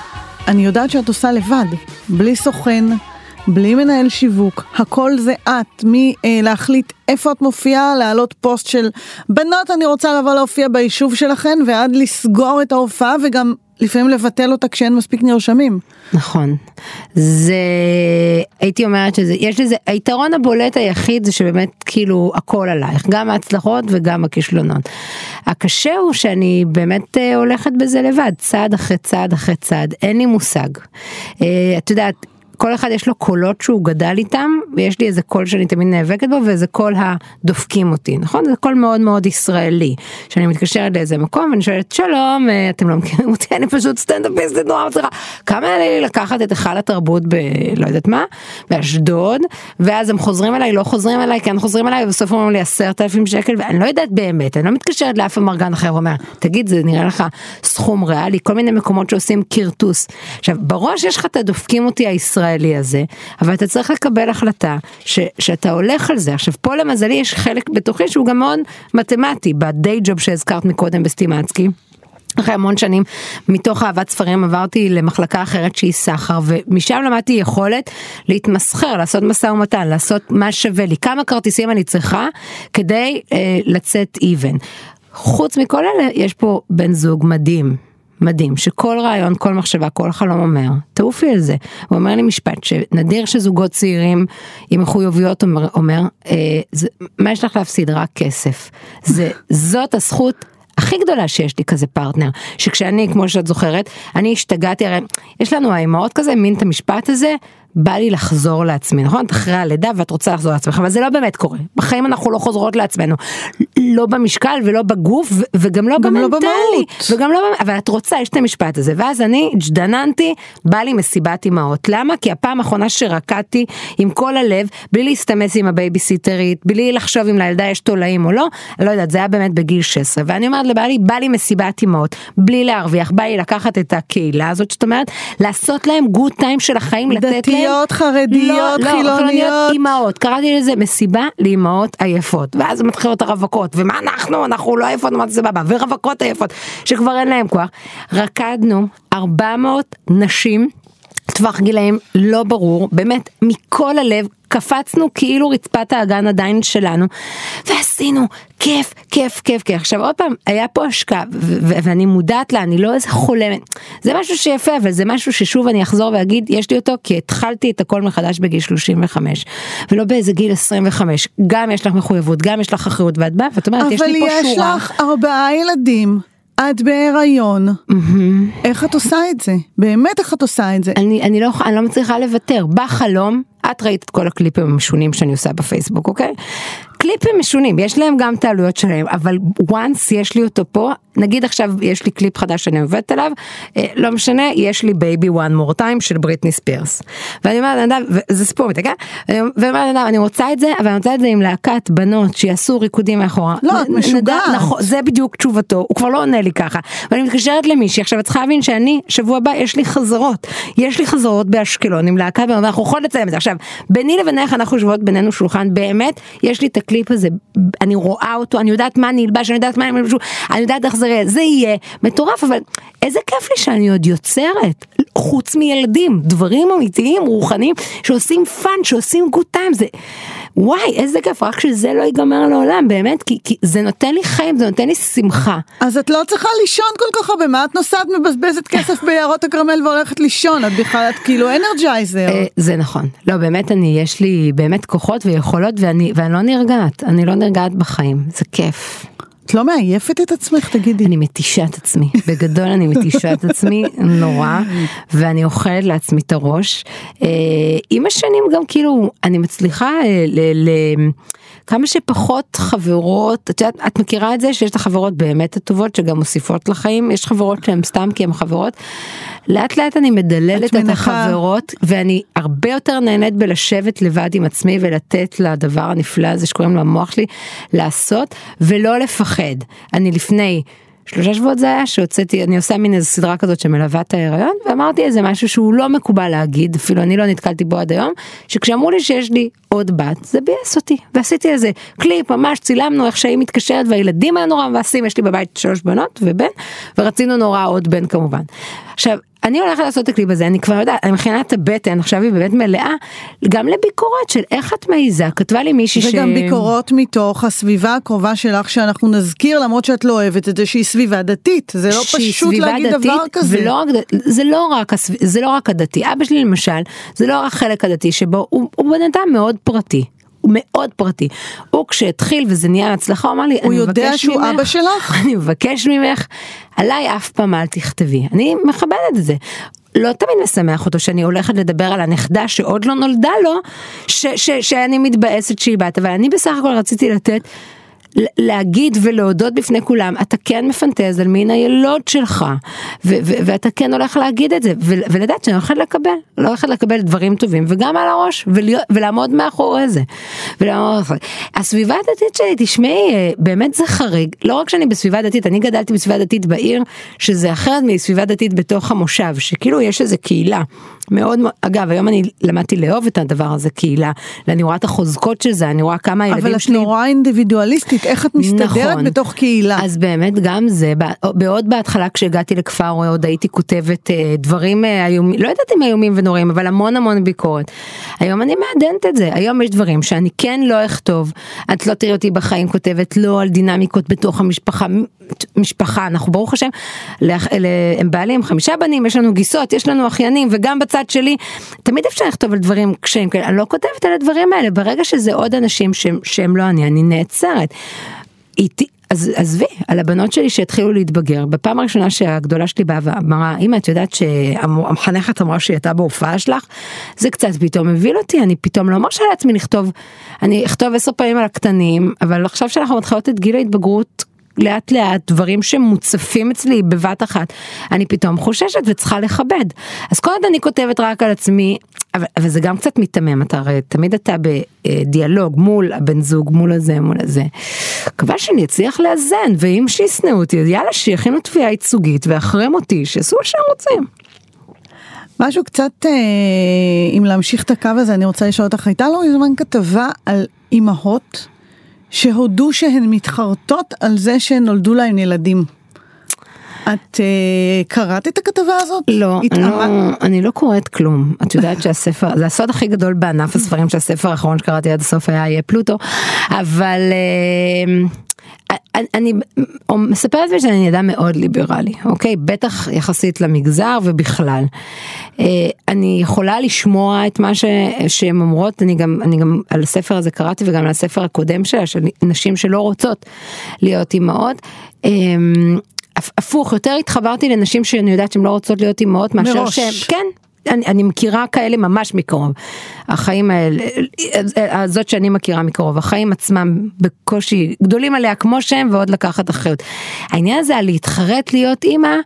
אני יודעת שאת עושה לבד, בלי סוכן, בלי מנהל שיווק, הכל זה את, מלהחליט איפה את מופיעה, להעלות פוסט של בנות אני רוצה לבוא להופיע ביישוב שלכן, ועד לסגור את ההופעה וגם לפעמים לבטל אותה כשאין מספיק נרשמים.
נכון. זה, הייתי אומרת שזה, יש לזה, היתרון הבולט היחיד זה שבאמת כאילו הכל עלייך, גם ההצלחות וגם הכישלונות. הקשה הוא שאני באמת אה, הולכת בזה לבד, צעד אחרי צעד אחרי צעד, אין לי מושג. אה, את יודעת, כל אחד יש לו קולות שהוא גדל איתם, ויש לי איזה קול שאני תמיד נאבקת בו, ואיזה קול הדופקים אותי, נכון? זה קול מאוד מאוד ישראלי. שאני מתקשרת לאיזה מקום ואני שואלת, שלום, אה, אתם לא מכירים אותי, אני פשוט סטנדאפיסטית נורא מצליחה. כמה יעלה לי לקחת את היכל התרבות ב... לא יודעת מה, באשדוד, ואז הם חוזרים אליי, לא חוזרים אליי, כן חוזרים אליי, ובסוף אומרים לי עשרת אלפים שקל, ואני לא יודעת באמת, אני לא מתקשרת לאף אמרגן אחר, אומר, תגיד, זה נראה לך סכום ריאלי, כל מיני מקומות שעושים כרטוס. עכשיו, בראש יש לך את הדופקים אותי הישראלי הזה, אבל אתה צריך לקבל החלטה ש, שאתה הולך על זה. עכשיו, פה למזלי יש חלק בתוכי שהוא גם מאוד מתמטי, בדיי ג'וב שהזכרת מקודם בסטימצקי. אחרי המון שנים מתוך אהבת ספרים עברתי למחלקה אחרת שהיא סחר ומשם למדתי יכולת להתמסחר לעשות משא ומתן לעשות מה שווה לי כמה כרטיסים אני צריכה כדי אה, לצאת even. חוץ מכל אלה יש פה בן זוג מדהים מדהים שכל רעיון כל מחשבה כל חלום אומר תעופי על זה הוא אומר לי משפט שנדיר שזוגות צעירים עם מחויבויות אומר, אומר אה, זה, מה יש לך להפסיד רק כסף זה זאת הזכות הכי גדולה שיש לי כזה פרטנר, שכשאני, כמו שאת זוכרת, אני השתגעתי, הרי יש לנו האימהות כזה, מין את המשפט הזה, בא לי לחזור לעצמי, נכון? את אחרי הלידה ואת רוצה לחזור לעצמך, אבל זה לא באמת קורה. בחיים אנחנו לא חוזרות לעצמנו. לא במשקל ולא בגוף וגם לא
גם לא
במנטלי.
במהות.
וגם לא, במ- אבל את רוצה, יש את המשפט הזה. ואז אני ג'דננתי, בא לי מסיבת אמהות. למה? כי הפעם האחרונה שרקדתי עם כל הלב, בלי להסתמס עם הבייביסיטרית, בלי לחשוב אם לילדה יש תולעים או לא, לא יודעת, זה היה באמת בגיל 16. ואני אומרת לבעלי, בא לי מסיבת אמהות, בלי להרוויח, בא לי לקחת את הקהילה הזאת, זאת אומרת, לעשות להם גוד טיים של החיים, לתת להם...
דתיות, חרדיות,
לא,
חילוניות.
אימהות, קראתי לזה מסיבה לאימהות עייפות, ואז מתחילות הרווקות, ומה אנחנו, אנחנו לא עייפות, אמרתי סבבה, ורווקות עייפות, שכבר אין להם כוח. רקדנו 400 נשים, טווח גילאים לא ברור, באמת מכל הלב. קפצנו כאילו רצפת האגן עדיין שלנו. ועשינו כיף כיף כיף כיף. עכשיו עוד פעם היה פה השקעה ואני מודעת לה אני לא איזה חולמת. זה משהו שיפה אבל זה משהו ששוב אני אחזור ואגיד יש לי אותו כי התחלתי את הכל מחדש בגיל 35 ולא באיזה גיל 25 גם יש לך מחויבות גם יש לך אחריות ואת באה ואת אומרת יש
אבל
לי פה
יש
שורה.
לך ארבעה ילדים, את בהיריון, איך את עושה את זה? באמת איך את עושה את זה?
אני, אני, לא, אני לא מצליחה לוותר. בחלום, את ראית את כל הקליפים המשונים שאני עושה בפייסבוק, אוקיי? קליפים משונים, יש להם גם את העלויות שלהם, אבל once יש לי אותו פה, נגיד עכשיו יש לי קליפ חדש שאני עובדת עליו, אה, לא משנה, יש לי baby one more time של בריטני ספירס. ואני אומרת, נדב, וזה סיפור מתקה, ואומרת, נדב, אני רוצה את זה, אבל אני רוצה את זה עם להקת בנות שיעשו ריקודים מאחורה.
לא, את משוגעת.
נכון, זה בדיוק תשובתו, הוא כבר לא עונה לי ככה. ואני מתקשרת למישהי, עכשיו את צריכה להבין שאני, שבוע הבא יש לי חזרות. יש לי חזרות באשקלון עם להקה, ואנחנו יכולות לצלם את זה. עכשיו, ביני לבינך אנחנו יושבות בינינו שולחן, באמת, יש לי את הקליפ הזה, אני רואה אותו, אני יודעת מה אני אלבש, אני יודעת מה אני אלבש, אני יודעת איך זה יהיה, זה יהיה מטורף, אבל איזה כיף לי שאני עוד יוצרת, חוץ מילדים, דברים אמיתיים, רוחניים, שעושים fun, שעושים good time, זה... וואי, איזה כיף, רק שזה לא ייגמר לעולם, באמת, כי, כי זה נותן לי חיים, זה נותן לי שמחה.
אז את לא צריכה לישון כל כך הרבה, מה את נוסעת מבזבזת כסף ביערות הכרמל והולכת לישון? את בכלל, את כאילו אנרג'ייזר.
אה, זה נכון. לא, באמת אני, יש לי באמת כוחות ויכולות ואני, ואני לא נרגעת, אני לא נרגעת בחיים, זה כיף.
את לא מעייפת את עצמך, תגידי.
אני מתישה את עצמי, בגדול אני מתישה את עצמי נורא, ואני אוכלת לעצמי את הראש. אה, עם השנים גם כאילו, אני מצליחה אה, ל... ל כמה שפחות חברות, את יודעת, את מכירה את זה שיש את החברות באמת הטובות שגם מוסיפות לחיים, יש חברות שהן סתם כי הן חברות. לאט לאט אני מדללת
את
את. החברות ואני הרבה יותר נהנית בלשבת לבד עם עצמי ולתת לדבר הנפלא הזה שקוראים לו המוח שלי לעשות ולא לפחד. אני לפני שלושה שבועות זה היה שהוצאתי, אני עושה מין איזה סדרה כזאת שמלווה את ההיריון, ואמרתי איזה משהו שהוא לא מקובל להגיד, אפילו אני לא נתקלתי בו עד היום, שכשאמרו לי שיש לי עוד בת, זה ביאס אותי, ועשיתי איזה קליפ, ממש צילמנו איך שהיא מתקשרת והילדים היו נורא מבאסים, יש לי בבית שלוש בנות ובן, ורצינו נורא עוד בן כמובן. עכשיו, אני הולכת לעשות את הקליפ הזה, אני כבר יודעת, אני מכינה את הבטן, עכשיו היא באמת מלאה, גם לביקורת של איך את מעיזה, כתבה לי מישהי ש...
וגם ביקורות מתוך הסביבה הקרובה שלך שאנחנו נזכיר למרות שאת לא אוהבת את זה שהיא סביבה דתית זה לא פשוט להגיד דבר כזה.
ולא זה לא רק, זה לא רק הדתי, אבא שלי למשל, זה לא רק החלק הדתי שבו הוא, הוא בן אדם מאוד פרטי. הוא מאוד פרטי. הוא כשהתחיל וזה נהיה הצלחה, הוא אמר לי,
הוא יודע שהוא
ממך,
אבא שלך?
אני מבקש ממך, עליי אף פעם אל תכתבי. אני מכבדת את זה. לא תמיד משמח אותו שאני הולכת לדבר על הנכדה שעוד לא נולדה לו, ש, ש, שאני מתבאסת שהיא בת, אבל אני בסך הכל רציתי לתת להגיד ולהודות בפני כולם, אתה כן מפנטז על מין הילוד שלך, ו- ו- ואתה כן הולך להגיד את זה, ו- ולדעת שאני הולכת לקבל, לא הולכת לקבל דברים טובים, וגם על הראש, ולעמוד מאחורי זה. ולעמוד. הסביבה הדתית שלי, תשמעי, אה, באמת זה חריג, לא רק שאני בסביבה דתית, אני גדלתי בסביבה דתית בעיר, שזה אחרת מסביבה דתית בתוך המושב, שכאילו יש איזה קהילה. מאוד אגב היום אני למדתי לאהוב את הדבר הזה קהילה, ואני רואה את החוזקות של זה, אני רואה כמה הילדים
אבל את
שלי
נורא אינדיבידואליסטית איך את מסתדרת
נכון.
בתוך קהילה.
אז באמת גם זה, בעוד בהתחלה כשהגעתי לכפר עוד הייתי כותבת אה, דברים אה, איומים, לא יודעת אם איומים ונוראים, אבל המון המון ביקורת. היום אני מעדנת את זה, היום יש דברים שאני כן לא אכתוב, את לא תראי אותי בחיים כותבת לא על דינמיקות בתוך המשפחה, משפחה, אנחנו ברוך השם, הם בעלים חמישה בנים, יש לנו גיסות, יש לנו אחיינים, וגם בצד שלי, תמיד אפשר לכתוב על דברים קשיים אני לא כותבת על הדברים האלה, ברגע שזה עוד אנשים שהם, שהם לא אני, אני נעצרת. איתי, עזבי, על הבנות שלי שהתחילו להתבגר, בפעם הראשונה שהגדולה שלי באה ואמרה, אמא את יודעת שהמחנכת אמרה שהיא הייתה בהופעה שלך, זה קצת פתאום הביל אותי, אני פתאום לא מרשה לעצמי לכתוב, אני אכתוב עשר פעמים על הקטנים, אבל עכשיו שאנחנו מתחילות את גיל ההתבגרות, לאט לאט דברים שמוצפים אצלי בבת אחת, אני פתאום חוששת וצריכה לכבד. אז כל עוד אני כותבת רק על עצמי, אבל, אבל זה גם קצת מיתמם, אתה הרי תמיד אתה בדיאלוג מול הבן זוג, מול הזה, מול הזה. מקווה שאני אצליח לאזן, ואם שישנאו אותי, יאללה שיכינו תביעה ייצוגית ואחרי מותי, שיעשו מה שהם רוצים.
משהו קצת, אה, אם להמשיך את הקו הזה, אני רוצה לשאול אותך, הייתה לא מזמן כתבה על אימהות שהודו שהן מתחרטות על זה שנולדו להן ילדים. את אה, קראת את הכתבה הזאת?
לא, אני
התאמה-
לא, אני לא קוראת כלום. את יודעת שהספר, זה הסוד הכי גדול בענף הספרים שהספר האחרון שקראתי עד הסוף היה יהיה פלוטו, אבל אה, אני, אני מספרת לי שאני אדם מאוד ליברלי, אוקיי? בטח יחסית למגזר ובכלל. אה, אני יכולה לשמוע את מה ש, שהן אומרות, אני גם, אני גם על הספר הזה קראתי וגם על הספר הקודם שלה, של נשים שלא רוצות להיות אימהות. אה, הפ- הפוך, יותר התחברתי לנשים שאני יודעת שהן לא רוצות להיות אימהות מאשר. שהן, כן. אני, אני מכירה כאלה ממש מקרוב. החיים האלה, הזאת שאני מכירה מקרוב, החיים עצמם בקושי גדולים עליה כמו שהם ועוד לקחת אחריות. העניין הזה על להתחרט להיות אימא,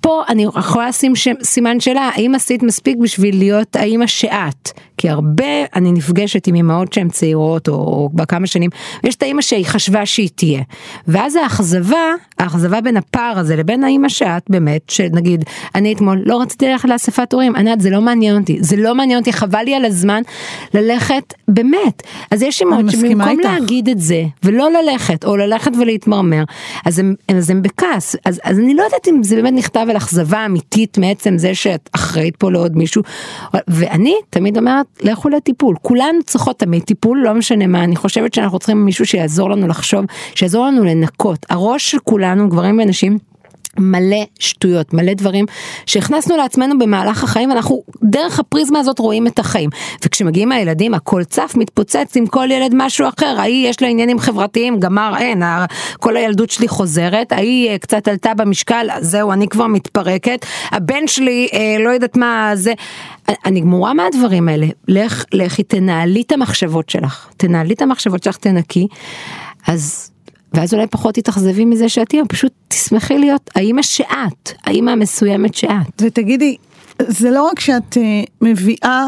פה אני יכולה לשים שם, סימן שאלה, האם עשית מספיק בשביל להיות האימא שאת? כי הרבה אני נפגשת עם אמהות שהן צעירות או, או בכמה שנים, ויש את האימא שהיא חשבה שהיא תהיה. ואז האכזבה, האכזבה בין הפער הזה לבין האימא שאת באמת, שנגיד, אני אתמול לא רציתי ללכת לאספת הורים, ענת זה לא מעניין אותי, זה לא מעניין אותי, חבל לי על הזמן ללכת, באמת. אז יש אמהות שבמקום. להגיד את זה, ולא ללכת, או ללכת ולהתמרמר, אז הם, אז הם בכעס. אז, אז אני לא יודעת אם זה באמת נכתב על אכזבה אמיתית מעצם זה שאת אחראית פה לעוד מישהו. ואני תמיד אומרת, לכו לטיפול. כולנו צריכות תמיד טיפול, לא משנה מה. אני חושבת שאנחנו צריכים מישהו שיעזור לנו לחשוב, שיעזור לנו לנקות. הראש של כולנו, גברים ונשים, מלא שטויות, מלא דברים שהכנסנו לעצמנו במהלך החיים ואנחנו דרך הפריזמה הזאת רואים את החיים. וכשמגיעים הילדים הכל צף, מתפוצץ עם כל ילד משהו אחר, ההיא יש לה עניינים חברתיים, גמר אין, כל הילדות שלי חוזרת, ההיא אה, קצת עלתה במשקל, זהו אני כבר מתפרקת, הבן שלי אה, לא יודעת מה זה, אני גמורה מהדברים האלה, לך, לכי תנהלי את המחשבות שלך, תנהלי את המחשבות שלך, תנקי, אז ואז אולי פחות תתאכזבי מזה שאת אימא, פשוט תשמחי להיות האימא שאת, האימא המסוימת שאת.
ותגידי, זה לא רק שאת אה, מביאה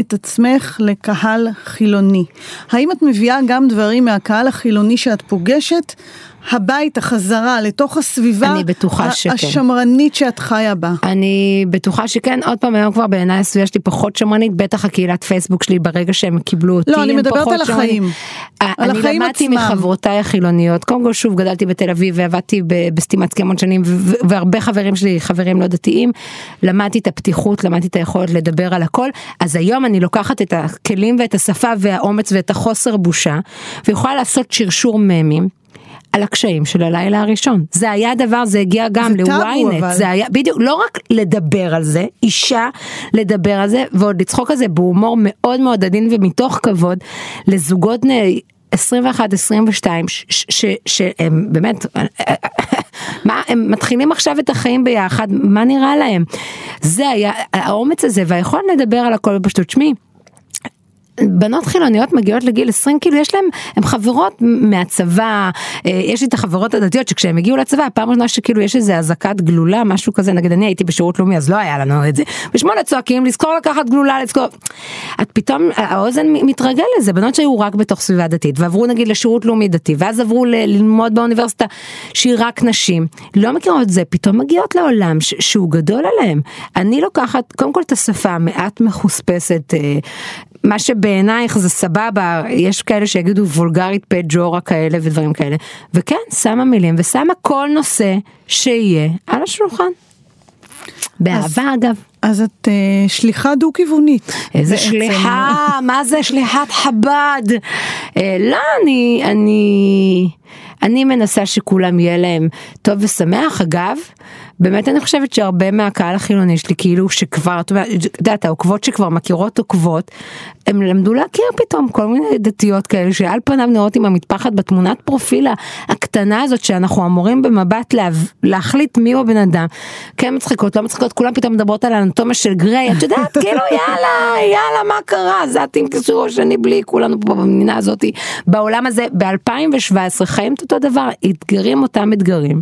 את עצמך לקהל חילוני, האם את מביאה גם דברים מהקהל החילוני שאת פוגשת הביתה חזרה לתוך הסביבה
אני בטוחה שכן.
השמרנית שאת חיה בה.
אני בטוחה שכן, עוד פעם היום כבר בעיניי הסביבה שלי פחות שמרנית, בטח הקהילת פייסבוק שלי ברגע שהם קיבלו אותי,
לא, אני מדברת על. החיים.
אה,
על
אני
החיים
למדתי
עצמם.
מחברותיי החילוניות, קודם כל שוב גדלתי בתל אביב ועבדתי ב- בסטימצקי המון שנים והרבה חברים שלי חברים לא דתיים, למדתי את הפתיחות, למדתי את היכולת לדבר על הכל, אז היום אני לוקחת את הכלים ואת השפה והאומץ ואת החוסר בושה, ויכולה לעשות שרשור ממים. על הקשיים של הלילה הראשון. זה היה דבר, זה הגיע גם לוויינט,
אבל.
זה היה, בדיוק, לא רק לדבר על זה, אישה לדבר על זה, ועוד לצחוק על זה בהומור מאוד מאוד עדין ומתוך כבוד לזוגות בני 21, 22, ש- ש- שהם באמת, מה, הם מתחילים עכשיו את החיים ביחד, מה נראה להם? זה היה, האומץ הזה והיכולת לדבר על הכל בפשטות, שמי. בנות חילוניות מגיעות לגיל 20 כאילו יש להם הם חברות מהצבא אה, יש לי את החברות הדתיות שכשהם הגיעו לצבא הפעם הראשונה שכאילו יש איזה אזעקת גלולה משהו כזה נגיד אני הייתי בשירות לאומי אז לא היה לנו את זה. בשמונה צועקים לזכור לקחת גלולה לזכור. את פתאום האוזן מתרגל לזה. בנות שהיו רק בתוך סביבה דתית ועברו נגיד לשירות לאומי דתי ואז עברו ללמוד באוניברסיטה שהיא רק נשים לא מכירות את זה. פתאום מגיעות לעולם שהוא גדול עליהם. אני לוקחת קודם כל את השפה המעט מחוספסת אה, מה שבעינייך זה סבבה, יש כאלה שיגידו וולגרית פג'ורה כאלה ודברים כאלה, וכן, שמה מילים ושמה כל נושא שיהיה על השולחן. באהבה אגב.
אז את אה, שליחה דו-כיוונית.
איזה
בעצם.
שליחה, מה זה שליחת חב"ד? אה, לא, אני, אני, אני מנסה שכולם יהיה להם טוב ושמח, אגב, באמת אני חושבת שהרבה מהקהל החילוני שלי, כאילו שכבר, את יודעת, את העוקבות שכבר מכירות עוקבות, הם למדו להכיר פתאום כל מיני דתיות כאלה שעל פניו נראות עם המטפחת בתמונת פרופיל הקטנה הזאת שאנחנו אמורים במבט לה, להחליט מיהו הבן אדם. כן מצחיקות, לא מצחיקות, כולם פתאום מדברות על האנטומיה של גריי, את יודעת, כאילו יאללה, יאללה, מה קרה, זה הטים קישור השני בלי, כולנו פה במדינה הזאת, בעולם הזה, ב-2017 חיים את אותו דבר, אתגרים אותם אתגרים.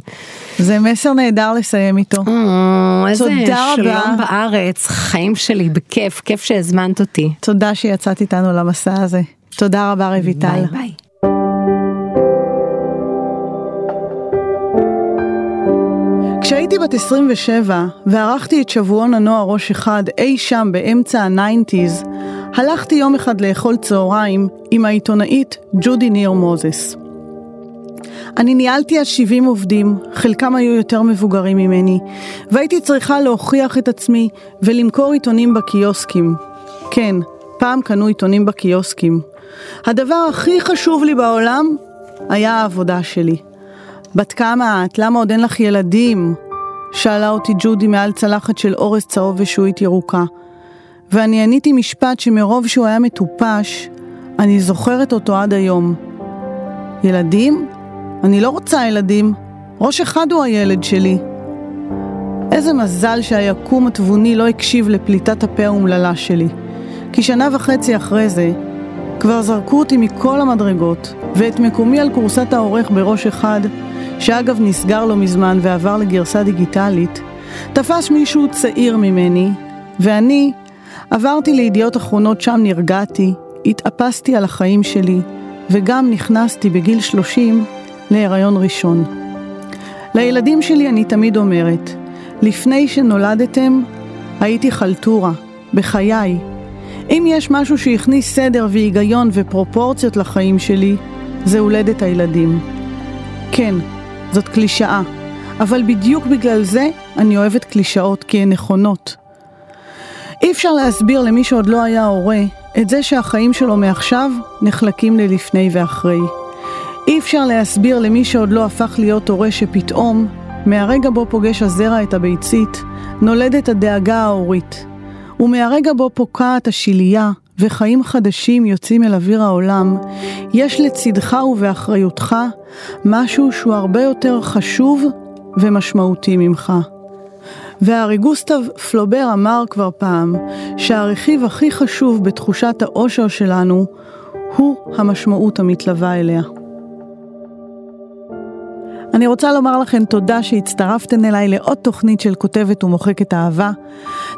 זה מסר נהדר לסיים איתו.
או, איזה
תודה רבה.
שלום בארץ, חיים שלי, בכיף, כיף שהזמנת אותי.
תודה שיצאת איתנו למסע הזה. תודה רבה רויטל.
ביי ביי.
כשהייתי בת 27 וערכתי את שבועון הנוער ראש אחד אי שם באמצע הניינטיז, הלכתי יום אחד לאכול צהריים עם העיתונאית ג'ודי ניר מוזס. אני ניהלתי אז 70 עובדים, חלקם היו יותר מבוגרים ממני, והייתי צריכה להוכיח את עצמי ולמכור עיתונים בקיוסקים. כן, פעם קנו עיתונים בקיוסקים. הדבר הכי חשוב לי בעולם היה העבודה שלי. בת כמה את? למה עוד אין לך ילדים? שאלה אותי ג'ודי מעל צלחת של אורז צהוב ושועית ירוקה. ואני עניתי משפט שמרוב שהוא היה מטופש, אני זוכרת אותו עד היום. ילדים? אני לא רוצה ילדים. ראש אחד הוא הילד שלי. איזה מזל שהיקום התבוני לא הקשיב לפליטת הפה האומללה שלי. כי שנה וחצי אחרי זה, כבר זרקו אותי מכל המדרגות, ואת מקומי על כורסת העורך בראש אחד, שאגב נסגר לא מזמן ועבר לגרסה דיגיטלית, תפס מישהו צעיר ממני, ואני עברתי לידיעות אחרונות שם נרגעתי, התאפסתי על החיים שלי, וגם נכנסתי בגיל 30 להיריון ראשון. לילדים שלי אני תמיד אומרת, לפני שנולדתם, הייתי חלטורה, בחיי. אם יש משהו שהכניס סדר והיגיון ופרופורציות לחיים שלי, זה הולדת הילדים. כן, זאת קלישאה, אבל בדיוק בגלל זה אני אוהבת קלישאות, כי הן נכונות. אי אפשר להסביר למי שעוד לא היה הורה את זה שהחיים שלו מעכשיו נחלקים ללפני ואחרי. אי אפשר להסביר למי שעוד לא הפך להיות הורה שפתאום, מהרגע בו פוגש הזרע את הביצית, נולדת הדאגה ההורית. ומהרגע בו פוקעת השלייה וחיים חדשים יוצאים אל אוויר העולם, יש לצדך ובאחריותך משהו שהוא הרבה יותר חשוב ומשמעותי ממך. והארי גוסטב פלובר אמר כבר פעם שהרכיב הכי חשוב בתחושת האושר שלנו הוא המשמעות המתלווה אליה. אני רוצה לומר לכם תודה שהצטרפתן אליי לעוד תוכנית של כותבת ומוחקת אהבה.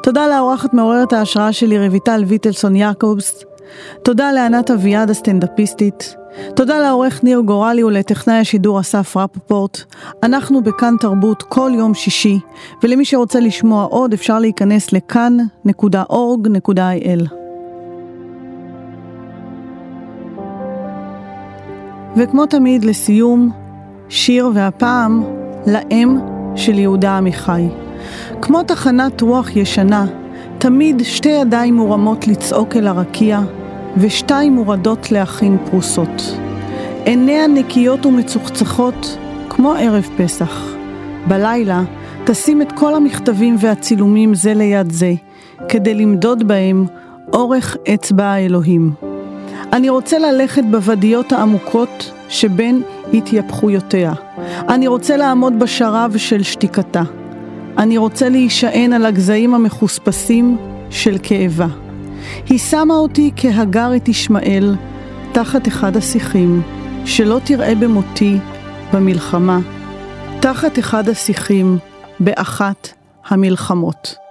תודה לאורחת מעוררת ההשראה שלי רויטל ויטלסון יעקובס. תודה לענת אביעד הסטנדאפיסטית. תודה לעורך ניר גורלי ולטכנאי השידור אסף רפפורט. אנחנו בכאן תרבות כל יום שישי, ולמי שרוצה לשמוע עוד אפשר להיכנס לכאן.org.il. וכמו תמיד, לסיום, שיר והפעם לאם של יהודה עמיחי. כמו תחנת רוח ישנה, תמיד שתי ידיים מורמות לצעוק אל הרקיע, ושתיים מורדות להכין פרוסות. עיניה נקיות ומצוחצחות, כמו ערב פסח. בלילה תשים את כל המכתבים והצילומים זה ליד זה, כדי למדוד בהם אורך אצבע האלוהים. אני רוצה ללכת בוודיות העמוקות שבין התייפחויותיה. אני רוצה לעמוד בשרב של שתיקתה. אני רוצה להישען על הגזעים המחוספסים של כאבה. היא שמה אותי כהגר את ישמעאל תחת אחד השיחים, שלא תראה במותי במלחמה, תחת אחד השיחים באחת המלחמות.